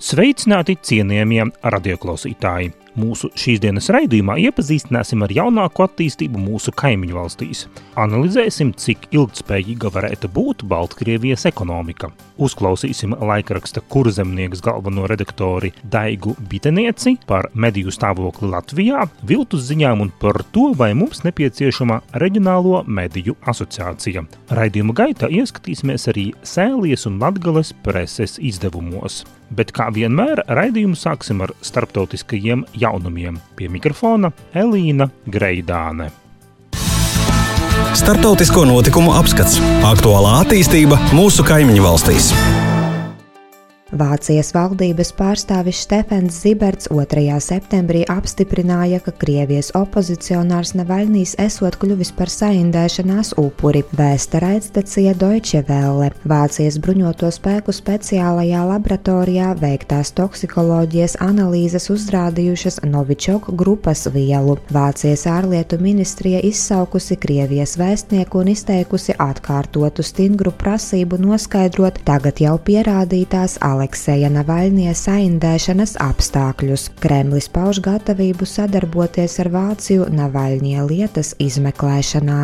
Sveicināti cienījamie radioklausītāji! Mūsu šīsdienas raidījumā iepazīstināsim ar jaunāko attīstību mūsu kaimiņu valstīs. Analizēsim, cik ilgspējīga varētu būt Baltkrievijas ekonomika. Uzklausīsim laikraksta kurzemnieks galveno redaktori Daigu Bitenieci par mediju stāvokli Latvijā, viltus ziņām un par to, vai mums nepieciešama reģionālo mediju asociācija. Raidījuma gaitā ieskatīsimies arī Sēlijas un Latgales preses izdevumos. Bet kā vienmēr, raidījumu sāksim ar starptautiskajiem jaunumiem. Pie mikrofona Elīna Greidāne. Startautisko notikumu apskats - aktuālā attīstība mūsu kaimiņu valstīs. Vācijas valdības pārstāvis Stefans Ziberts 2. septembrī apstiprināja, ka Krievijas opozicionārs Navaļnīs esot kļuvis par saindēšanās upuri. Vēsta raidstacija Deutsche Welle. Vācijas bruņoto spēku speciālajā laboratorijā veiktās toksikoloģijas analīzes uzrādījušas Novičok grupas vielu. Vācijas ārlietu ministrija izsaukusi Krievijas vēstnieku un izteikusi atkārtotu stingru prasību noskaidrot tagad jau pierādītās Alekseja Navaļnie saindēšanas apstākļus. Kremlis pauž gatavību sadarboties ar Vāciju Navaļnie lietas izmeklēšanā.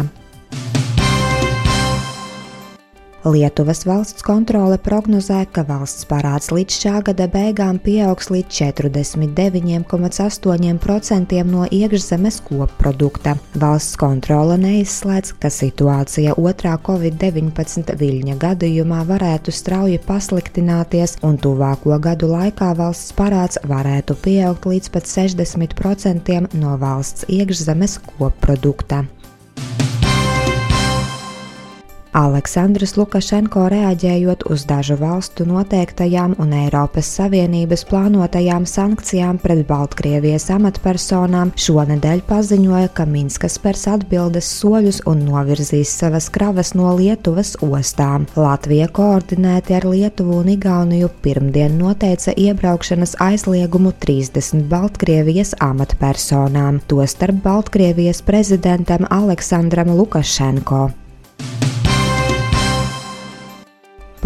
Lietuvas valsts kontrole prognozē, ka valsts parāds līdz šā gada beigām pieaugs līdz 49,8% no iekšzemes koprodukta. Valsts kontrole neizslēdz, ka situācija otrā Covid-19 viļņa gadījumā varētu strauji pasliktināties, un tuvāko gadu laikā valsts parāds varētu pieaugt līdz pat 60% no valsts iekšzemes koprodukta. Aleksandrs Lukašenko reaģējot uz dažu valstu noteiktajām un Eiropas Savienības plānotajām sankcijām pret Baltkrievijas amatpersonām, šonadēļ paziņoja, ka Minskas spērs atbildes soļus un novirzīs savas kravas no Lietuvas ostām. Latvija koordinēti ar Lietuvu un Igauniju pirmdien noteica iebraukšanas aizliegumu 30 Baltkrievijas amatpersonām, tostarp Baltkrievijas prezidentam Aleksandram Lukašenko.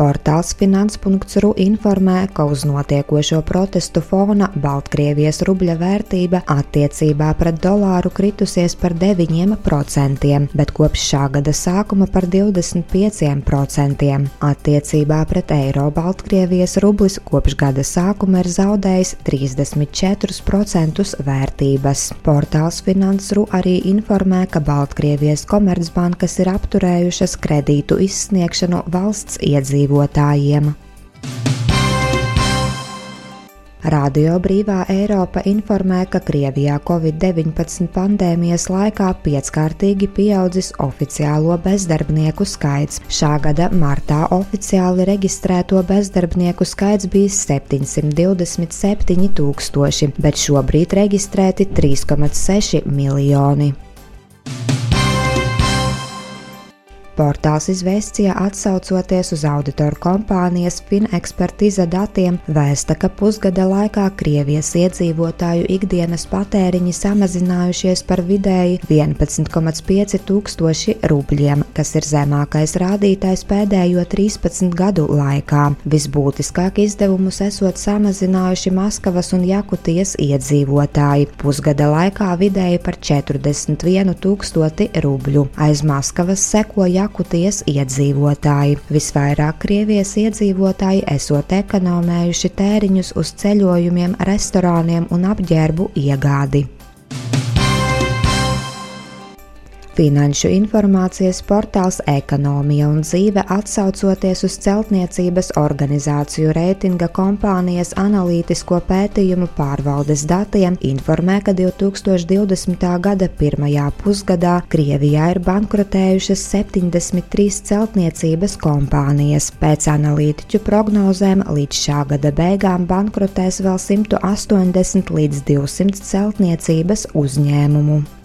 Portāls Finans.ru informē, ka uz notiekošo protestu fona Baltkrievijas rubļa vērtība attiecībā pret dolāru kritusies par 9%, bet kopš šā gada sākuma par 25%. Attiecībā pret eiro Baltkrievijas rublis kopš gada sākuma ir zaudējis 34% vērtības. Portāls Finans.ru arī informē, ka Baltkrievijas komercbankas ir apturējušas kredītu izsniegšanu valsts iedzīvotājiem iedzīvotājiem. Radio Brīvā Eiropa informē, ka Krievijā Covid-19 pandēmijas laikā pieckārtīgi pieaudzis oficiālo bezdarbnieku skaits. Šā gada martā oficiāli reģistrēto bezdarbnieku skaits bija 727 tūkstoši, bet šobrīd reģistrēti 3,6 miljoni. Portāls izvēstīja atsaucoties uz auditoru kompānijas Finekspertiza datiem, vēsta, ka pusgada laikā Krievijas iedzīvotāju ikdienas patēriņi samazinājušies par vidēji 11,5 tūkstoši rubļiem, kas ir zemākais rādītājs pēdējo 13 gadu laikā. Visbūtiskāk izdevumus esot samazinājuši Maskavas un Jakutijas iedzīvotāji - pusgada laikā vidēji par 41 tūkstoti rubļu. Aiz Maskavas seko Jakutijas iedzīvotāji. Visvairāk Krievijas iedzīvotāji esot ekonomējuši tēriņus uz ceļojumiem, restorāniem un apģērbu iegādi. Finanšu informācijas portāls Ekonomija un dzīve atsaucoties uz celtniecības organizāciju reitinga kompānijas analītisko pētījumu pārvaldes datiem, informē, ka 2020. gada pirmajā pusgadā Krievijā ir bankrotējušas 73 celtniecības kompānijas. Pēc analītiķu prognozēm līdz šā gada beigām bankrotēs vēl 180 līdz 200 celtniecības uzņēmumu.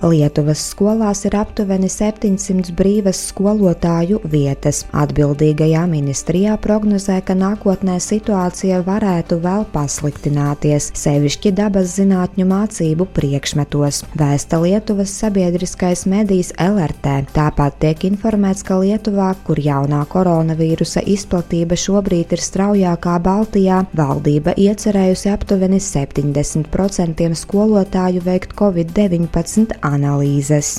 Lietuvas skolās ir aptuveni 700 brīvas skolotāju vietas. Atbildīgajā ministrijā prognozē, ka nākotnē situācija varētu vēl pasliktināties, sevišķi dabas zinātņu mācību priekšmetos, vēsta Lietuvas sabiedriskais medijs LRT. Tāpat tiek informēts, ka Lietuvā, kur jaunā koronavīrusa izplatība šobrīd ir straujākā Baltijā, valdība iecerējusi aptuveni 70% skolotāju veikt Covid-19 analīzes.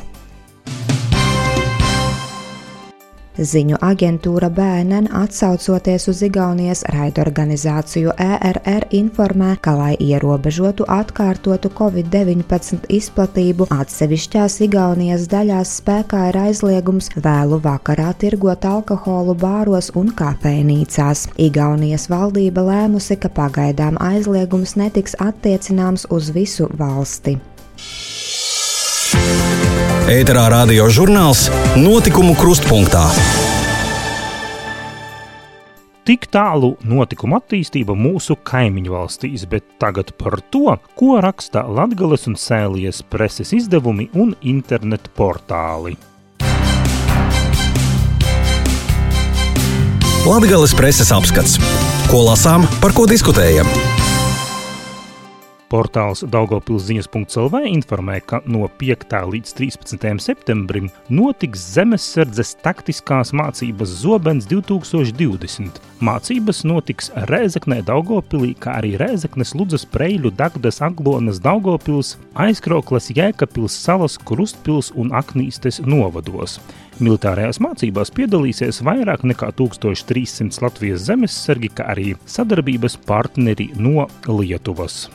Ziņu aģentūra BNN atsaucoties uz Igaunijas raidorganizāciju ERR informē, ka, lai ierobežotu atkārtotu Covid-19 izplatību, atsevišķās Igaunijas daļās spēkā ir aizliegums vēlu vakarā tirgot alkoholu bāros un kafejnīcās. Igaunijas valdība lēmusi, ka pagaidām aizliegums netiks attiecināms uz visu valsti. Ēterā radio žurnāls Notikumu krustpunktā. Tik tālu notikuma attīstība mūsu kaimiņu valstīs, bet tagad par to, ko raksta Latvijas un Sēlijas preses izdevumi un internetu portāli. Latvijas preses apskats. Ko lasām, par ko diskutējam? Portāls Daugopils ziņas.lv informē, ka no 5. līdz 13. septembrim notiks zemesardzes taktiskās mācības Zobens 2020. Mācības notiks Rēzeknē, Daugopilī, kā arī Rēzeknes, Ludzas, Preļu, Dagdas, Aglonas, Daugopils, Aizkrauklas, Jēkabils, Salas, Krustpils un Aknīstes novados. Militārajās mācībās piedalīsies vairāk nekā 1300 Latvijas zemesargi, kā arī sadarbības partneri no Lietuvas.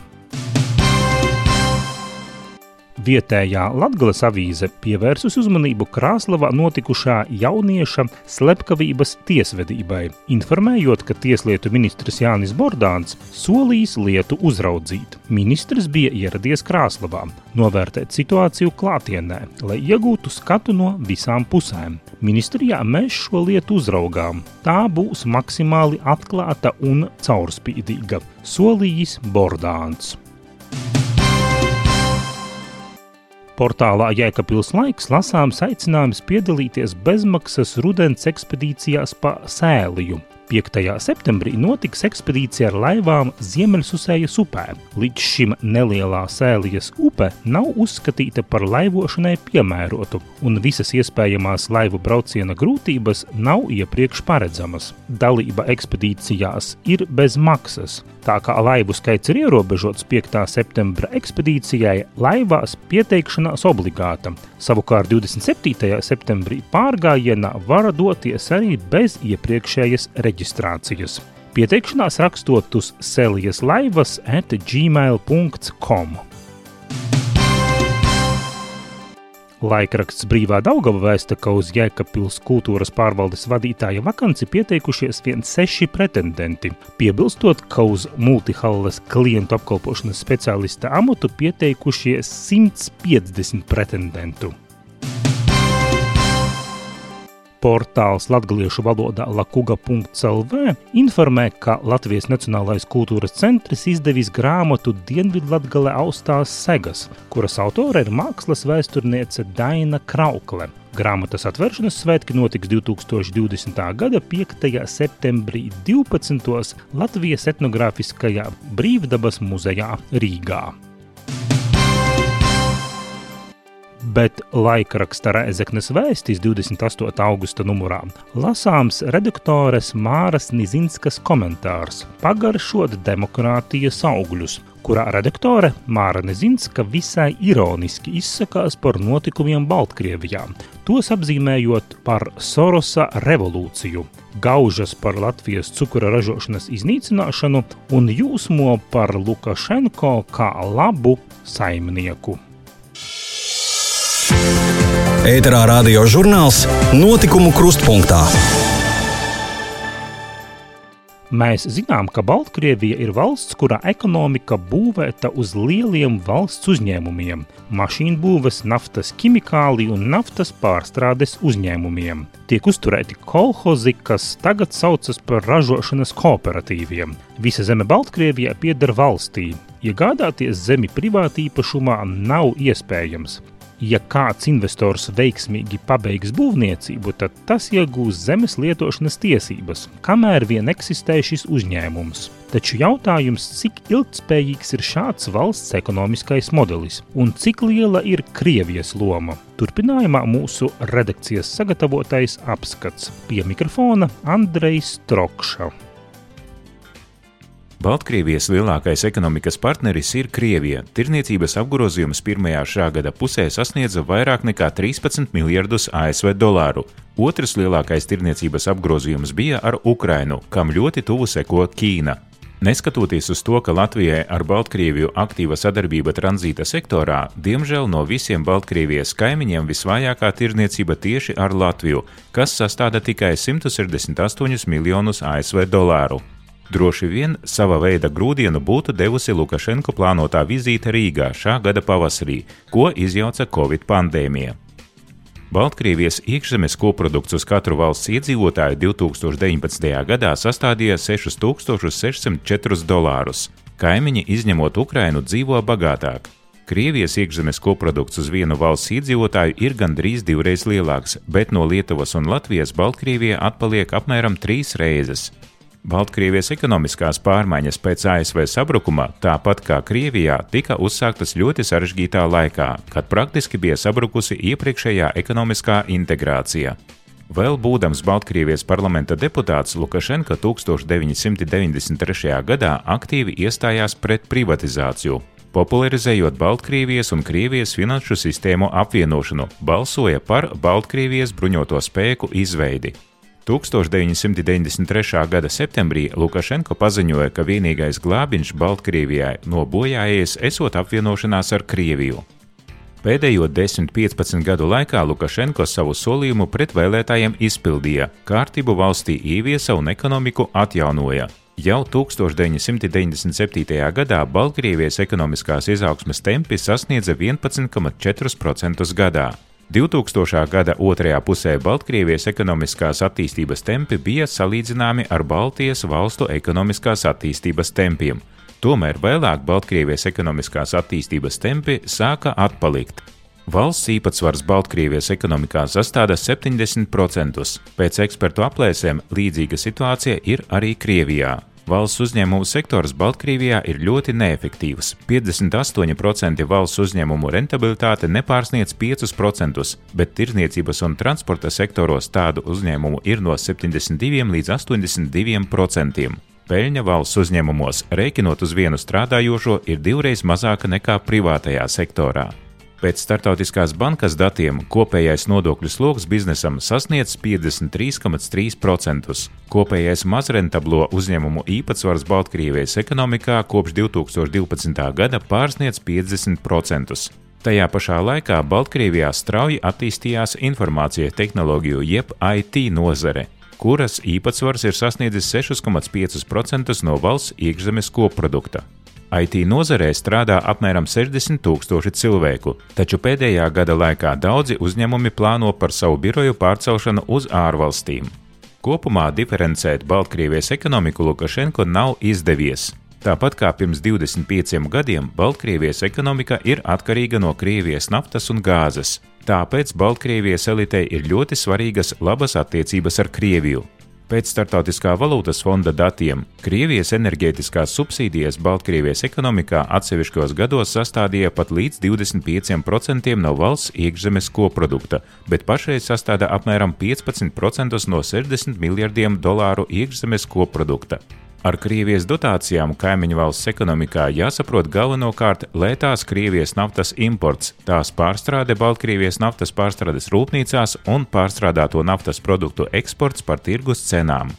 Vietējā Latvijas avīze pievērsus uzmanību Krāslavā notikušā jaunieša slepkavības tiesvedībai, informējot, ka tieslietu ministrs Jānis Bordāns solījis lietu uzraudzīt. Ministrs bija ieradies Krāslavā, novērtēt situāciju klātienē, lai iegūtu skatu no visām pusēm. Ministrijā mēs šo lietu uzraugām. Tā būs maksimāli atklāta un caurspīdīga, solījis Bordāns. Portālā Jēkabils laiks lasāms aicinājums piedalīties bezmaksas rudens ekspedīcijās pa Sēliju. 5. septembrī notiks ekspedīcija ar laivām Ziemeļsusējas upē. Līdz šim nelielā sēlijas upe nav uzskatīta par laivošanai piemērotu, un visas iespējamās laivu brauciena grūtības nav iepriekš paredzamas. Dalība ekspedīcijās ir bez maksas. Tā kā laivu skaits ir ierobežots 5. septembra ekspedīcijai, laivās pieteikšanās obligāta. Savukārt 27. septembrī pārgājienā var doties arī bez iepriekšējas reģistrācijas. Pieteikšanās rakstot uz Selijas laivas at gmail.com. Laikraksts Brīvā Daugava vēsta, ka uz Jēkabpils kultūras pārvaldes vadītāja vakanci pieteikušies vien seši pretendenti, piebilstot, ka uz multihalles klientu apkalpošanas speciālista amatu pieteikušies 150 pretendentu. Portāls latviešu valodā lakuga.lv informē, ka Latvijas Nacionālais kultūras centrs izdevis grāmatu Dienvidlatgale austās segas, kuras autore ir mākslas vēsturniece Daina Kraukle. Grāmatas atvēršanas svētki notiks 2020. gada 5. septembrī 12. Latvijas etnogrāfiskajā brīvdabas muzejā Rīgā. Bet laikraksta Rēzeknes vēstīs 28. augusta numurā lasāms redaktores Māras Nizinskas komentārs pagaršot demokrātijas augļus, kurā redaktore Māra Nezinska visai ironiski izsakās par notikumiem Baltkrievijā, tos apzīmējot par Sorosa revolūciju, gaužas par Latvijas cukura ražošanas iznīcināšanu un jūsmo par Lukašenko kā labu saimnieku. Ēterā radio žurnāls Notikumu krustpunktā. Mēs zinām, ka Baltkrievija ir valsts, kurā ekonomika būvēta uz lieliem valsts uzņēmumiem - mašīnu būves, naftas ķimikāliju un naftas pārstrādes uzņēmumiem. Tiek uzturēti kolhozi, kas tagad saucas par ražošanas kooperatīviem. Visa zeme Baltkrievijā pieder valstī. Iegādāties zemi privātīpašumā nav iespējams. Ja kāds investors veiksmīgi pabeigs būvniecību, tad tas iegūs zemes lietošanas tiesības, kamēr vien eksistē šis uzņēmums. Taču jautājums, cik ilgspējīgs ir šāds valsts ekonomiskais modelis un cik liela ir Krievijas loma? Turpinājumā mūsu redakcijas sagatavotais apskats pie mikrofona Andrejs Trokša. Baltkrievijas lielākais ekonomikas partneris ir Krievija. Tirniecības apgrozījums pirmajā šā gada pusē sasniedza vairāk nekā 13 miljardus ASV dolāru. Otrs lielākais tirniecības apgrozījums bija ar Ukrainu, kam ļoti tuvu seko Ķīna. Neskatoties uz to, ka Latvijai ar Baltkrieviju aktīva sadarbība tranzīta sektorā, diemžēl no visiem Baltkrievijas kaimiņiem visvājākā tirniecība tieši ar Latviju, kas sastāda tikai 168 miljonus ASV dolāru. Droši vien sava veida grūdienu būtu devusi Lukašenko plānotā vizīte Rīgā šā gada pavasarī, ko izjauca Covid pandēmija. Baltkrievijas iekšzemes koprodukts uz katru valsts iedzīvotāju 2019. gadā sastādīja 6604 dolārus. Kaimiņi, izņemot Ukrainu, dzīvo bagātāk. Krievijas iekšzemes koprodukts uz vienu valsts iedzīvotāju ir gandrīz divreiz lielāks, bet no Lietuvas un Latvijas Baltkrievija atpaliek apmēram trīs reizes. Baltkrievijas ekonomiskās pārmaiņas pēc ASV sabrukuma, tāpat kā Krievijā, tika uzsāktas ļoti sarežģītā laikā, kad praktiski bija sabrukusi iepriekšējā ekonomiskā integrācija. Vēl būdams Baltkrievijas parlamenta deputāts, Lukašenko 1993. gadā aktīvi iestājās pret privatizāciju, popularizējot Baltkrievijas un Krievijas finanšu sistēmu apvienošanu, balsoja par Baltkrievijas bruņoto spēku izveidi. 1993. gada septembrī Lukašenko paziņoja, ka vienīgais glābiņš Baltkrievijai no bojājies esot apvienošanās ar Krieviju. Pēdējo 10-15 gadu laikā Lukašenko savu solījumu pret vēlētājiem izpildīja, kārtību valstī ieviesa un ekonomiku atjaunoja. Jau 1997. gadā Baltkrievijas ekonomiskās izaugsmes tempi sasniedza 11,4% gadā. 2000. gada otrajā pusē Baltkrievijas ekonomiskās attīstības tempi bija salīdzināmi ar Baltijas valstu ekonomiskās attīstības tempiem. Tomēr vēlāk Baltkrievijas ekonomiskās attīstības tempi sāka atpalikt. Valsts īpatsvars Baltkrievijas ekonomikā sastāda 70%. Pēc ekspertu aplēsēm līdzīga situācija ir arī Krievijā. Valsts uzņēmumu sektors Baltkrievijā ir ļoti neefektīvs. 58% valsts uzņēmumu rentabilitāte nepārsniedz 5%, bet tirzniecības un transporta sektoros tādu uzņēmumu ir no 72 līdz 82%. Peļņa valsts uzņēmumos, rēķinot uz vienu strādājošo, ir divreiz mazāka nekā privātajā sektorā. Pēc startautiskās bankas datiem kopējais nodokļu sloks biznesam sasniedz 53,3%. Kopējais mazrentablo uzņēmumu īpatsvars Baltkrievijas ekonomikā kopš 2012. gada pārsniedz 50%. Tajā pašā laikā Baltkrievijā strauji attīstījās informācija tehnoloģiju jeb IT nozare, kuras īpatsvars ir sasniedzis 6,5% no valsts iekšzemes koprodukta. IT nozarē strādā apmēram 60 tūkstoši cilvēku, taču pēdējā gada laikā daudzi uzņēmumi plāno par savu biroju pārcelšanu uz ārvalstīm. Kopumā diferencēt Baltkrievijas ekonomiku Lukašenko nav izdevies. Tāpat kā pirms 25 gadiem, Baltkrievijas ekonomika ir atkarīga no Krievijas naftas un gāzes. Tāpēc Baltkrievijas elitei ir ļoti svarīgas labas attiecības ar Krieviju, Pēc Startautiskā valūtas fonda datiem Krievijas enerģētiskās subsīdijas Baltkrievijas ekonomikā atsevišķos gados sastādīja pat līdz 25% no valsts iekšzemes koprodukta, bet pašreiz sastāda apmēram 15% no 60 miljardiem dolāru iekšzemes koprodukta. Ar Krievijas dotācijām kaimiņu valsts ekonomikā jāsaprot galvenokārt lētās Krievijas naftas imports, tās pārstrāde Baltkrievijas naftas pārstrādes rūpnīcās un pārstrādāto naftas produktu eksports par tirgus cenām.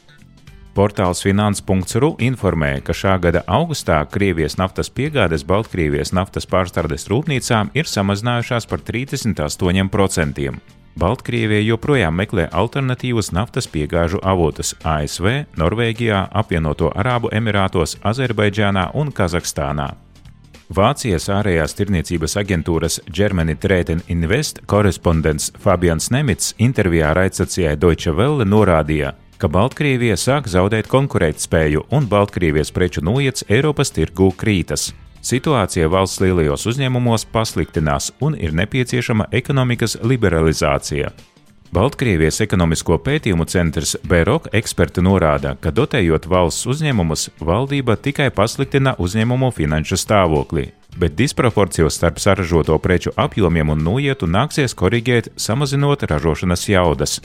Portāls Finans.ru informē, ka šā gada augustā Krievijas naftas piegādes Baltkrievijas naftas pārstrādes rūpnīcām ir samazinājušās par 38%. Baltkrievija joprojām meklē alternatīvas naftas piegāžu avotus ASV, Norvēģijā, apvienoto Arābu Emirātos, Azerbaidžānā un Kazahstānā. Vācijas ārējās tirniecības aģentūras Germany Trade and Invest korespondents Fabians Nemits intervijā raidsacijai Deutsche Welle norādīja, ka Baltkrievija sāk zaudēt konkurētspēju un Baltkrievijas preču noiets Eiropas tirgū krītas. Situācija valsts lielajos uzņēmumos pasliktinās un ir nepieciešama ekonomikas liberalizācija. Baltkrievijas ekonomisko pētījumu centrs Bērok eksperti norāda, ka dotējot valsts uzņēmumus, valdība tikai pasliktina uzņēmumu finanšu stāvokli, bet disproporciju starp saražoto preču apjomiem un noietu nāksies korrigēt, samazinot ražošanas jaudas.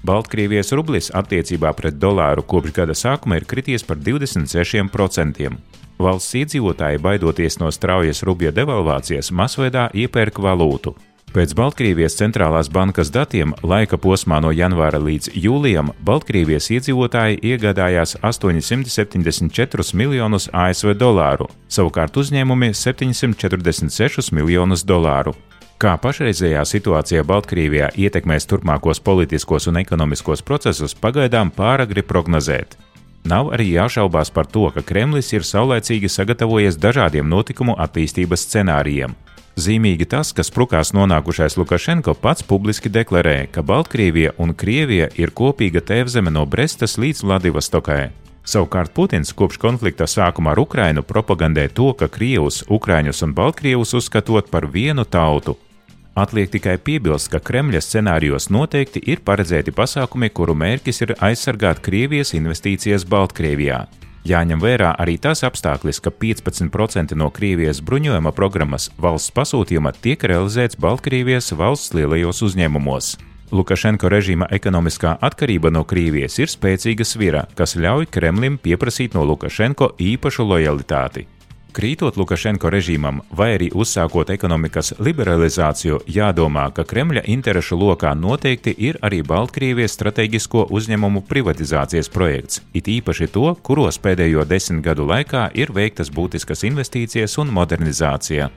Baltkrievijas rublis attiecībā pret dolāru kopš gada sākuma ir krities par 26%. Valsts iedzīvotāji, baidoties no straujas rubja devalvācijas, masveidā iepērk valūtu. Pēc Baltkrievijas centrālās bankas datiem laika posmā no janvāra līdz jūlijam Baltkrievijas iedzīvotāji iegādājās 874 miljonus ASV dolāru, savukārt uzņēmumi 746 miljonus dolāru. Kā pašreizējā situācija Baltkrievijā ietekmēs turpmākos politiskos un ekonomiskos procesus, pagaidām pāragri prognozēt. Nav arī jāšaubās par to, ka Kremlis ir saulēcīgi sagatavojies dažādiem notikumu attīstības scenārijiem. Zīmīgi tas, ka sprukās nonākušais Lukašenko pats publiski deklarē, ka Baltkrievija un Krievija ir kopīga tēvzeme no Brestas līdz Vladivostokai. Savukārt Putins kopš konflikta sākuma ar Ukrainu propagandē to, ka Krievus, Ukraiņus un Baltkrievus uzskatot par vienu tautu, Atliek tikai piebilst, ka Kremļa scenārijos noteikti ir paredzēti pasākumi, kuru mērķis ir aizsargāt Krievijas investīcijas Baltkrievijā. Jāņem vērā arī tas apstākļus, ka 15% no Krievijas bruņojuma programmas valsts pasūtījuma tiek realizēts Baltkrievijas valsts lielajos uzņēmumos. Lukašenko režīma ekonomiskā atkarība no Krievijas ir spēcīga svira, kas ļauj Kremlim pieprasīt no Lukašenko īpašu lojalitāti. Krītot Lukašenko režīmam vai arī uzsākot ekonomikas liberalizāciju, jādomā, ka Kremļa interešu lokā noteikti ir arī Baltkrievijas strateģisko uzņēmumu privatizācijas projekts, it īpaši to, kuros pēdējo desmit gadu laikā ir veiktas būtiskas investīcijas un modernizācija.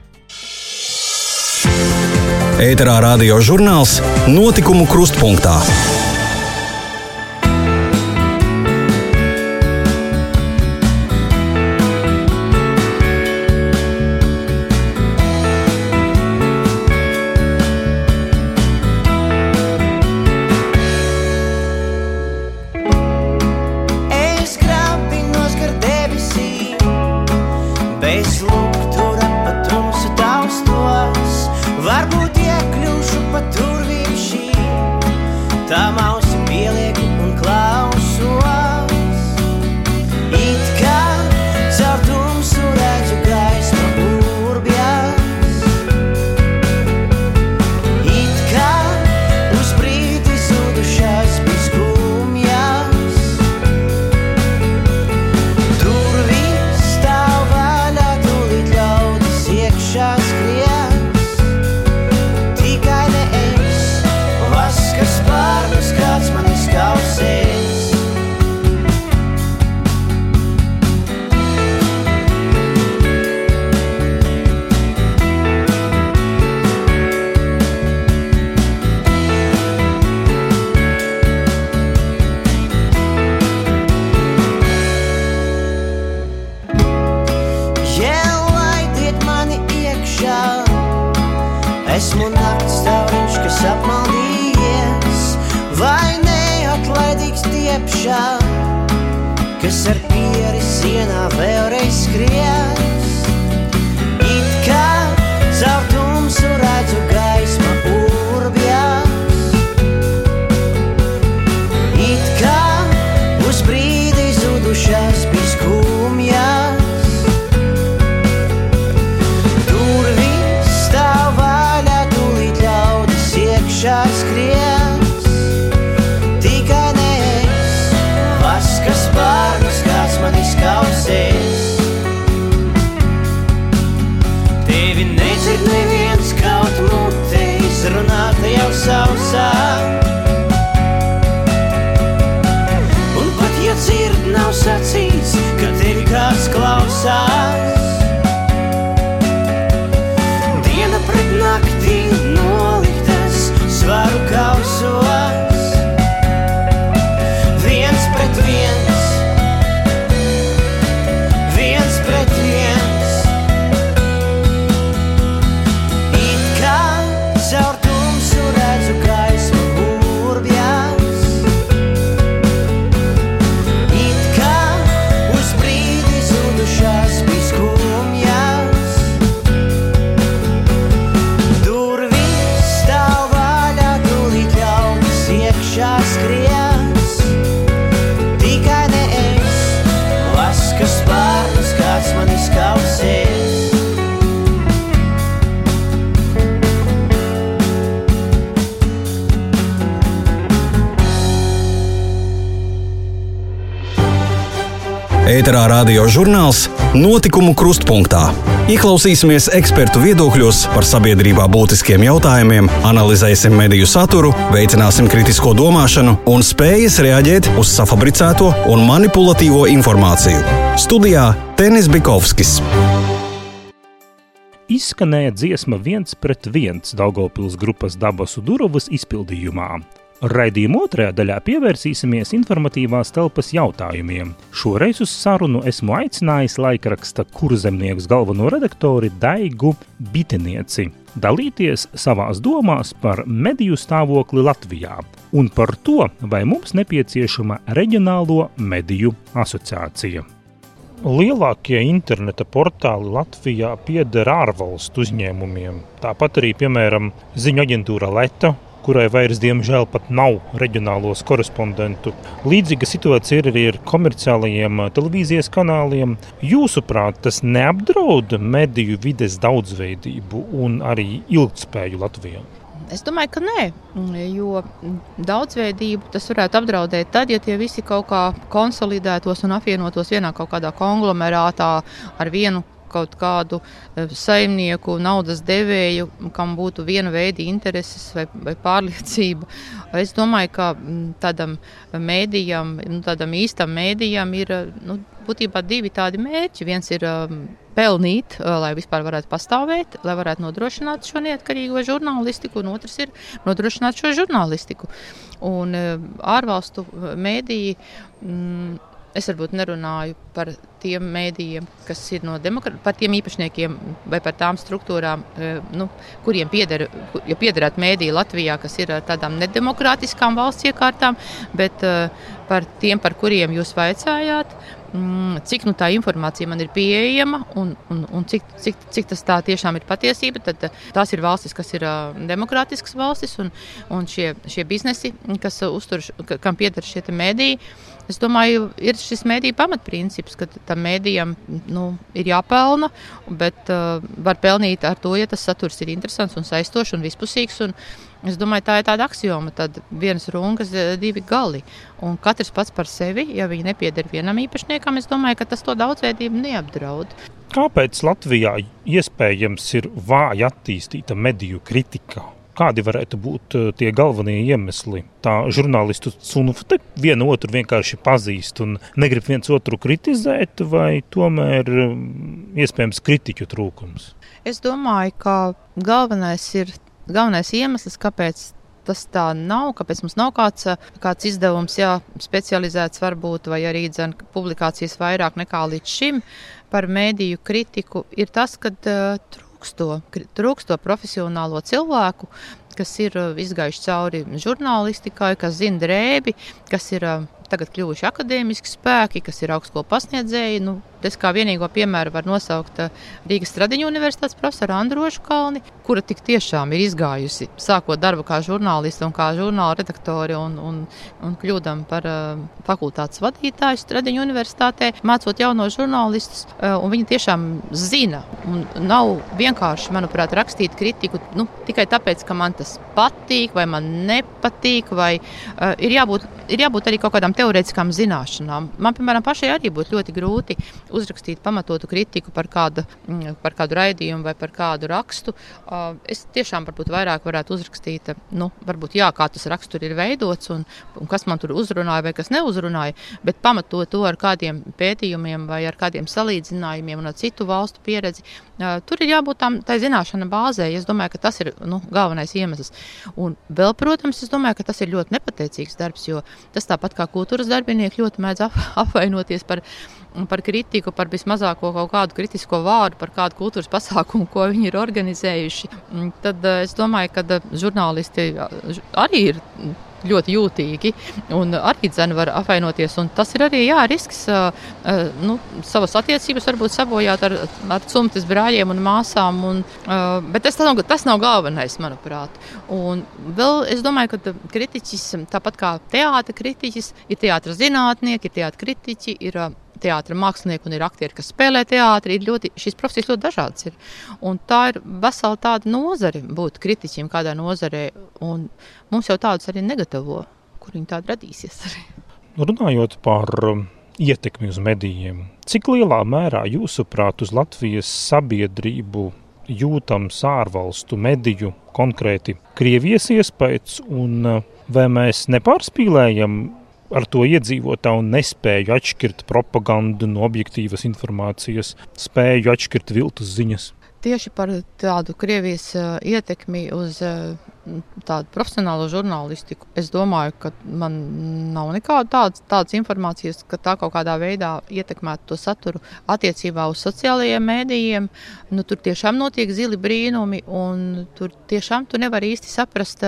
Ēterā radio žurnāls Notikumu krustpunktā. Ēterā radio žurnāls Notikumu krustpunktā. Ieklausīsimies ekspertu viedokļos par sabiedrībā būtiskiem jautājumiem, analizēsim mediju saturu, veicināsim kritisko domāšanu un spējas reaģēt uz safabricēto un manipulatīvo informāciju. Studijā Tenis Bikovskis. Izskanēja dziesma viens pret viens Daugopils grupas Dabasu Durovas izpildījumā. Raidījuma otrajā daļā pievērsīsimies informatīvās telpas jautājumiem. Šoreiz uz sarunu esmu aicinājis laikraksta kurzemnieks galveno redaktori Daigu Bitenieci dalīties savās domās par mediju stāvokli Latvijā un par to, vai mums nepieciešama reģionālo mediju asociācija. Lielākie interneta portāli Latvijā pieder ārvalstu uzņēmumiem. Tāpat arī, piemēram, ziņu aģentūra Leta kurai vairs, diemžēl, pat nav reģionālos korespondentu. Līdzīga situācija ir arī ar komerciālajiem televīzijas kanāliem. Jūsuprāt, tas neapdraud mediju vides daudzveidību un arī ilgspēju Latvijā? Es domāju, ka nē, jo daudzveidību tas varētu apdraudēt tad, ja tie visi kaut kā konsolidētos un apvienotos vienā kaut kādā konglomerātā ar vienu kaut kādu eh, saimnieku, naudas devēju, kam būtu viena veida intereses vai, vai pārliecība. Es domāju, ka mm, tādam mēdījam, nu, tādam īstam mēdījam ir nu, būtībā divi tādi mērķi. Viens ir um, pelnīt, uh, lai vispār varētu pastāvēt, lai varētu nodrošināt šo neatkarīgo žurnālistiku, un otrs ir nodrošināt šo žurnālistiku. Un ārvalstu mēdīji. Mm, Es varbūt nerunāju par tiem mēdījiem, kas ir no demokrātiem, par tiem īpašniekiem vai par tām struktūrām, e, nu, kuriem pieder, ja piederētu mēdīji Latvijā, kas ir ar tādām nedemokrātiskām valsts iekārtām, bet e, par tiem, par kuriem jūs vaicājāt. Mm, cik nu, tā informācija man ir pieejama un, un, un cik, cik, cik tas tā tiešām ir patiesība, tad tās ir valstis, kas ir demokrātiskas valstis un, un šie, šie biznesi, kas uztur, kam pieder šie mēdīji. Es domāju, ir šis mēdīņu pamatprincips, ka tam mēdījam nu, ir jāpelna, bet uh, var pelnīt ar to, ja tas saturs ir interesants un saistošs un vispusīgs. Un, Es domāju, tā ir tāda axioma. Tad viens runkas, divi gali. Un katrs pats par sevi, ja viņi nepieder vienam īpašniekam, es domāju, ka tas to daudzveidību neapdraud. Kāpēc Latvijā iespējams ir vāja attīstīta mediju kritika? Kādi varētu būt eh, tie galvenie iemesli? Tā žurnālistu sunfte vienu otru vienkārši pazīst un negrib viens otru kritizēt, vai tomēr mm, iespējams kritiķu trūkums? Es domāju, ka galvenais ir galvenais iemesls, kāpēc tas tā nav, kāpēc mums nav kāds, kāds izdevums, jā, specializēts varbūt, vai arī dzen, publikācijas vairāk nekā līdz šim par mēdīju kritiku, ir tas, ka uh, trūksto, trūksto profesionālo cilvēku, kas ir uh, izgājuši cauri žurnālistikai, kas zina drēbi, kas ir uh, tagad kļuvuši akadēmiski spēki, kas ir augstskolu pasniedzēji. Nu, Es kā vienīgo piemēru varu nosaukt uh, Rīgas Stradiņu universitātes profesoru Androšu Kalni, kura tik tiešām ir izgājusi, sākot darbu kā žurnāliste un kā žurnāla redaktore un, un, un kļūdam par uh, fakultātes vadītāju Stradiņu universitātē, mācot jaunos žurnālistus. Uh, viņa tiešām zina un nav vienkārši, manuprāt, rakstīt kritiku nu, tikai tāpēc, ka man tas patīk vai man nepatīk, vai uh, ir, jābūt, ir jābūt arī kaut kādām teorētiskām zināšanām. Man, piemēram, pašai arī būtu ļoti grūti uzrakstīt pamatotu kritiku par kādu, mm, par kādu raidījumu vai par kādu rakstu. Es tiešām varbūt vairāk varētu uzrakstīt, nu, varbūt jā, kā tas raksturs ir veidots un, un kas man tur uzrunāja vai kas neuzrunāja, bet pamatot to ar kādiem pētījumiem vai ar kādiem salīdzinājumiem un ar citu valstu pieredzi. Tur ir jābūt tam tai zināšana bāzē. Es domāju, ka tas ir nu, galvenais iemesls. Un vēl, protams, es domāju, ka tas ir ļoti nepateicīgs darbs, jo tas tāpat kā kultūras darbinieki ļoti mēdz apvainoties par par kritiku, par vismazāko kaut kādu kritisko vārdu, par kādu kultūras pasākumu, ko viņi ir organizējuši, tad eh, es domāju, ka eh, žurnālisti eh, arī ir ļoti jūtīgi un arī dzene var apvainoties. Tas ir arī jā, risks nu, savas attiecības varbūt sabojāt ar, ar cimtas brāļiem un māsām. Un, bet tas nav, tas nav galvenais, manuprāt. Un vēl es domāju, ka kritiķis, tāpat kā teātris kritiķis, ir teātris zinātnieki, ir teātris kritiķi. Ir, teātris mākslinieki un ir aktieri, kas spēlē teātrī. Šīs profesijas ļoti dažādas ir. Un tā ir vesela tāda nozare būt kritiķim kādā nozarē. Un mums jau tādus arī negatavo, kur viņi tādi radīsies. Arī. Runājot par um, ietekmi uz medijiem. Cik lielā mērā jūsuprāt uz Latvijas sabiedrību jūtams ārvalstu mediju, konkrēti Krievijas iespējas, un uh, vai mēs nepārspīlējam ar to iedzīvotāju nespēju atšķirt propagandu no objektīvas informācijas, spēju atšķirt viltus ziņas? Tieši par tādu Krievijas ietekmi uz tādu profesionālu žurnālistiku. Es domāju, ka man nav nekādas tādas, tādas informācijas, ka tā kaut kādā veidā ietekmētu to saturu attiecībā uz sociālajiem mēdījiem. Nu, tur tiešām notiek zili brīnumi, un tur tiešām tu nevari īsti saprast,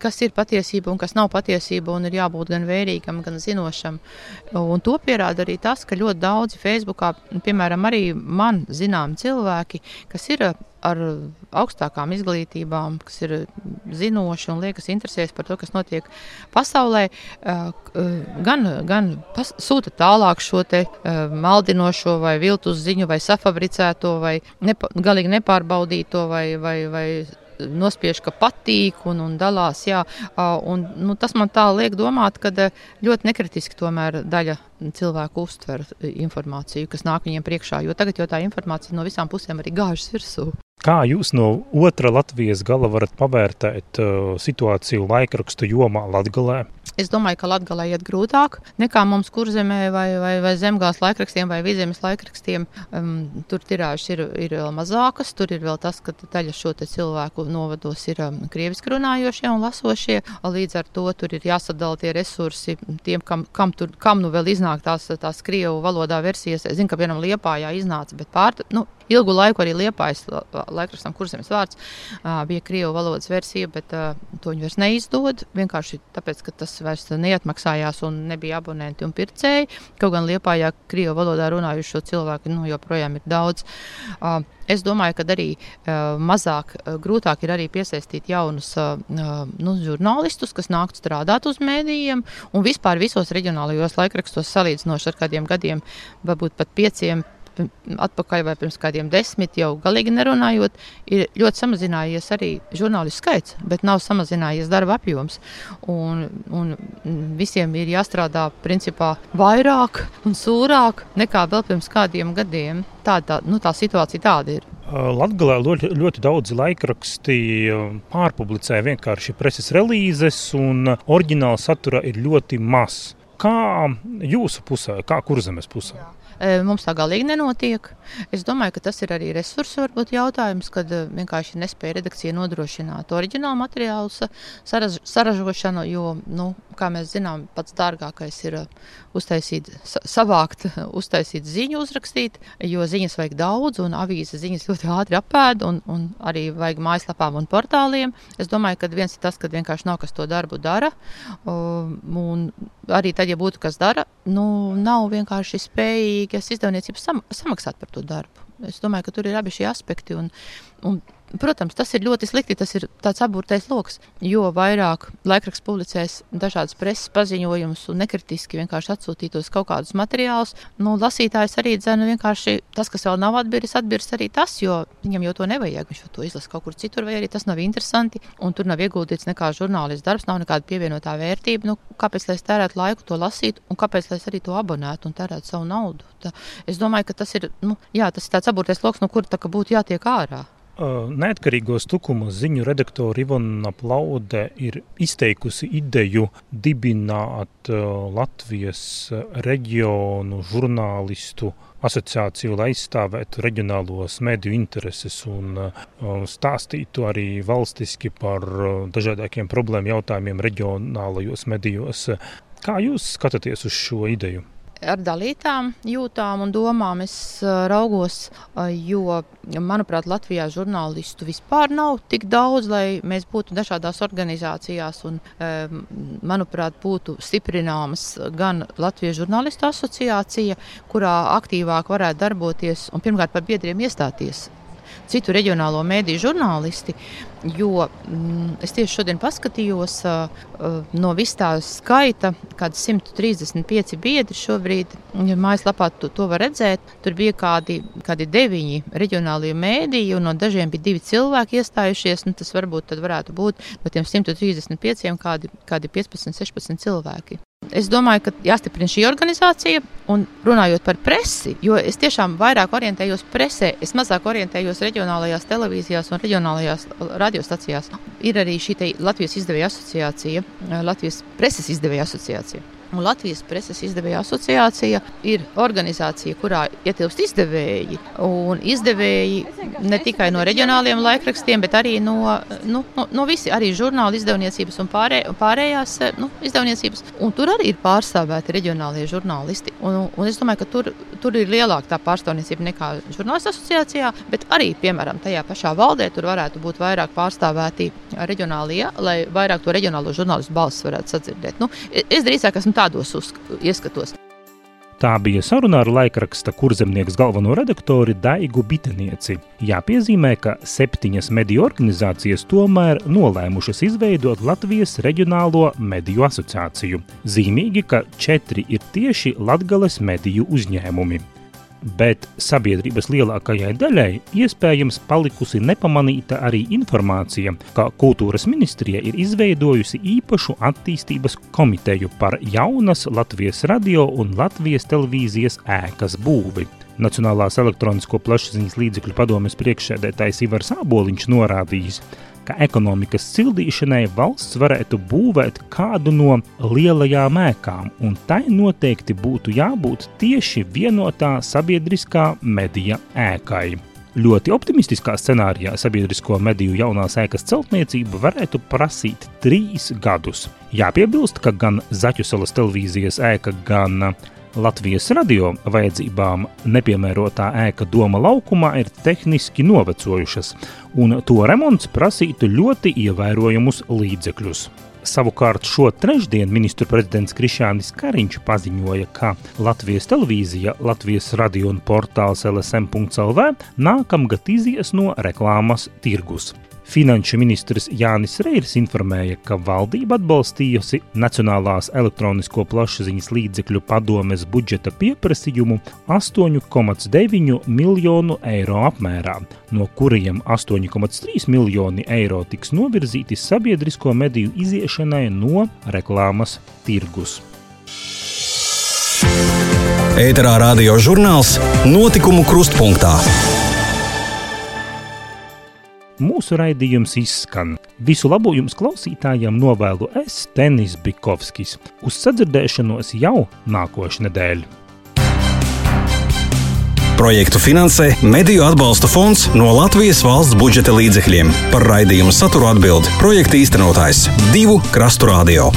kas ir patiesība un kas nav patiesība. Ir jābūt gan vērīgam, gan zinošam. Un to pierāda arī tas, ka ļoti daudzi Facebookā, piemēram, arī man zinām cilvēki, kas ir ar augstākām izglītībām, kas ir zinoši un liekas interesēs par to, kas notiek pasaulē, gan, gan pas, sūta tālāk šo te maldinošo vai viltus ziņu vai safabricēto vai nepa, galīgi nepārbaudīto vai, vai, vai nospiež, ka patīk un, un dalās. Jā, un, nu, tas man tā liek domāt, ka ļoti nekritiski tomēr daļa cilvēku uztver informāciju, kas nāk viņiem priekšā, jo tagad jau tā informācija no visām pusēm arī gāžas virsū. Kā jūs no otra Latvijas gala varat pavērtēt uh, situāciju laikrakstu jomā Latgalē? Es domāju, ka Latvijā iet grūtāk nekā mums kurzemē vai, vai, vai zemgājas laikrakstiem vai vidzemes laikrakstiem. Um, tur tirāžas ir, ir vēl mazākas, tur ir vēl tas, ka daļa šo cilvēku novados ir um, krieviski runājošie un lasošie. Līdz ar to tur ir jāsadala tie resursi tiem, kam, kam, tur, kam nu vēl iznāk tās, tās krievu valodā versijas. Es zinu, ka piemēram Liepājā iznāca, bet pār, nu, ilgu laiku arī Liepājas laikrakstam kurzemes vārds bija krievu valodas versija, bet to viņi vairs neizdod. Vienkārši tāpēc, ka tas vairs neatmaksājās un nebija abonenti un pircēji. Kaut gan Liepājā krievu valodā runājušo cilvēku nu, joprojām ir daudz. Es domāju, ka arī mazāk, grūtāk ir arī piesaistīt jaunus nu, žurnālistus, kas nāktu strādāt uz mēdījiem. Un vispār visos reģionālajos laikrakstos salīdzinoši ar kādiem gadiem, varbūt pat pieciem, atpakaļ vai pirms kādiem desmit, jau galīgi nerunājot, ir ļoti samazinājies arī žurnālistu skaits, bet nav samazinājies darba apjoms. Un, un visiem ir jāstrādā principā vairāk un sūrāk nekā vēl pirms kādiem gadiem. Tā, tā, nu, tā situācija tāda ir. Latvijā ļoti, ļoti daudzi laikraksti pārpublicē vienkārši preses relīzes, un oriģināla satura ir ļoti maz. Kā jūsu pusē, kā kurzemes pusē? Jā. Mums tā galīgi nenotiek. Es domāju, ka tas ir arī resursu jautājums, kad vienkārši nespēja redakcija nodrošināt oriģinālu materiālu saraž, saražošanu, jo, nu, kā mēs zinām, pats dārgākais ir uztaisīt, savākt, uztaisīt ziņu, uzrakstīt, jo ziņas vajag daudz, un avīzes ziņas ļoti ātri apēd, un, un arī vajag mājaslapām un portāliem. Es domāju, ka viens ir tas, ka vienkārši nav kas to darbu dara, un arī tad, ja būtu kas dara, nu, nav vienkārši spējīgas izdevniecības sam samaksāt par to darbu. Es domāju, ka tur ir abi šie aspekti. Un, un Protams, tas ir ļoti slikti. Tas ir tāds apgūtais lokus. Jo vairāk laikraksts publicēs dažādas preses paziņojumus un nekritiski vienkārši atsūtītos kaut kādus materiālus, nu, lasītājs arī dzēna vienkārši tas, kas vēl nav atbiris, atbiris arī tas, jo viņam jau to nevajag. Viņš to izlasa kaut kur citur, vai arī tas nav interesanti. Un tur nav ieguldīts nekā žurnālists darbs, nav nekāda pievienotā vērtība. Nu, kāpēc lai es tērētu laiku to lasīt, un kāpēc lai es arī to abonētu un tērētu savu naudu? Tā, es domāju, ka tas ir, nu, jā, tas ir tāds apgūtais lokus, no kura būtu jātiek ārā. Neatkarīgos tukuma ziņu redaktore Ivana Plaude ir izteikusi ideju dibināt Latvijas reģionu žurnālistu asociāciju, lai aizstāvētu reģionālos mediju intereses un stāstītu arī valstiski par dažādākiem problēmu jautājumiem reģionālajos medijos. Kā jūs skatāties uz šo ideju? Ar dalītām jūtām un domām es raugos, jo, manuprāt, Latvijā žurnālistu vispār nav tik daudz, lai mēs būtu dažādās organizācijās un, manuprāt, būtu stiprināmas gan Latvijas žurnālistu asociācija, kurā aktīvāk varētu darboties un pirmkārt par biedriem iestāties citu reģionālo mēdīju žurnālisti. Jo mm, es tieši šodien paskatījos, uh, no vis tā skaita, kādi 135 biedri šobrīd mājaslapā to, to var redzēt. Tur bija kādi, kādi deviņi reģionālie mēdīji, un no dažiem bija divi cilvēki iestājušies. Nu, tas varbūt varētu būt no tiem 135 kādi, kādi 15, 16 cilvēki. Es domāju, ka jāstiprina šī organizācija. Un runājot par presi, jo es tiešām vairāk orientējos presē, es mazāk orientējos reģionālajās televīzijās un reģionālajās radiostacijās. Ir arī šī Latvijas izdevēja asociācija, Latvijas preses izdevēja asociācija. Un Latvijas preses izdevēja asociācija ir organizācija, kurā ietilpst izdevēji. Un izdevēji ne tikai no reģionāliem laikrakstiem, bet arī no, nu, no, no visi, arī žurnāla izdevniecības un pārē, pārējās nu, izdevniecības. Un tur arī ir pārstāvēti reģionālie žurnālisti. Un, un es domāju, ka tur, tur ir lielāka tā pārstāvniecība nekā žurnālistu asociācijā, bet arī, piemēram, tajā pašā valdē tur varētu būt vairāk pārstāvēti reģionālie, lai vairāk to reģionālo žurnālistu balsis varētu sadzirdēt. Nu, es drīzāk esmu tādos ieskatos. Tā bija saruna ar laikraksta kurzemnieks galveno redaktori Daigu Bitenieci. Jāpiezīmē, ka septiņas mediju organizācijas tomēr nolēmušas izveidot Latvijas Reģionālo mediju asociāciju. Zīmīgi, ka četri ir tieši Latgales mediju uzņēmumi bet sabiedrības lielākajai daļai iespējams palikusi nepamanīta arī informācija, ka kultūras ministrija ir izveidojusi īpašu attīstības komiteju par jaunas Latvijas radio un Latvijas televīzijas ēkas būvi. Nacionālās elektronisko plašsaziņas līdzekļu padomes priekšsēdētājs Ivars Āboliņš norādījis, ka ekonomikas sildīšanai valsts varētu būvēt kādu no lielajām ēkām, un tai noteikti būtu jābūt tieši vienotā sabiedriskā medija ēkai. Ļoti optimistiskā scenārijā sabiedrisko mediju jaunās ēkas celtniecība varētu prasīt trīs gadus. Jāpiebilst, ka gan Zaķusalas televīzijas ēka, gan Latvijas radio vajadzībām nepiemērotā ēka Doma laukumā ir tehniski novecojušas, un to remonts prasītu ļoti ievērojamus līdzekļus. Savukārt šo trešdienu ministru prezidents Krišānis Kariņš paziņoja, ka Latvijas televīzija, Latvijas radio un portāls LSM.CLV nākamgad izies no reklāmas tirgus. Finanšu ministrs Jānis Reirs informēja, ka valdība atbalstījusi Nacionālās elektronisko plašsaziņas līdzekļu padomes budžeta pieprasījumu 8,9 miljonu eiro apmērā, no kuriem 8,3 miljoni eiro tiks novirzīti sabiedrisko mediju iziešanai no reklāmas tirgus. Ēterā radio žurnāls Notikumu krustpunktā. Mūsu raidījums izskan. Visu labu jums klausītājiem novēlu es, Tenis Bikovskis. Uz sadzirdēšanos jau nākošais nedēļa. Projektu finansē Mediju atbalsta fonds no Latvijas valsts budžeta līdzekļiem. Par raidījumu saturu atbild projekta īstenotājs Divu Krastu Radio.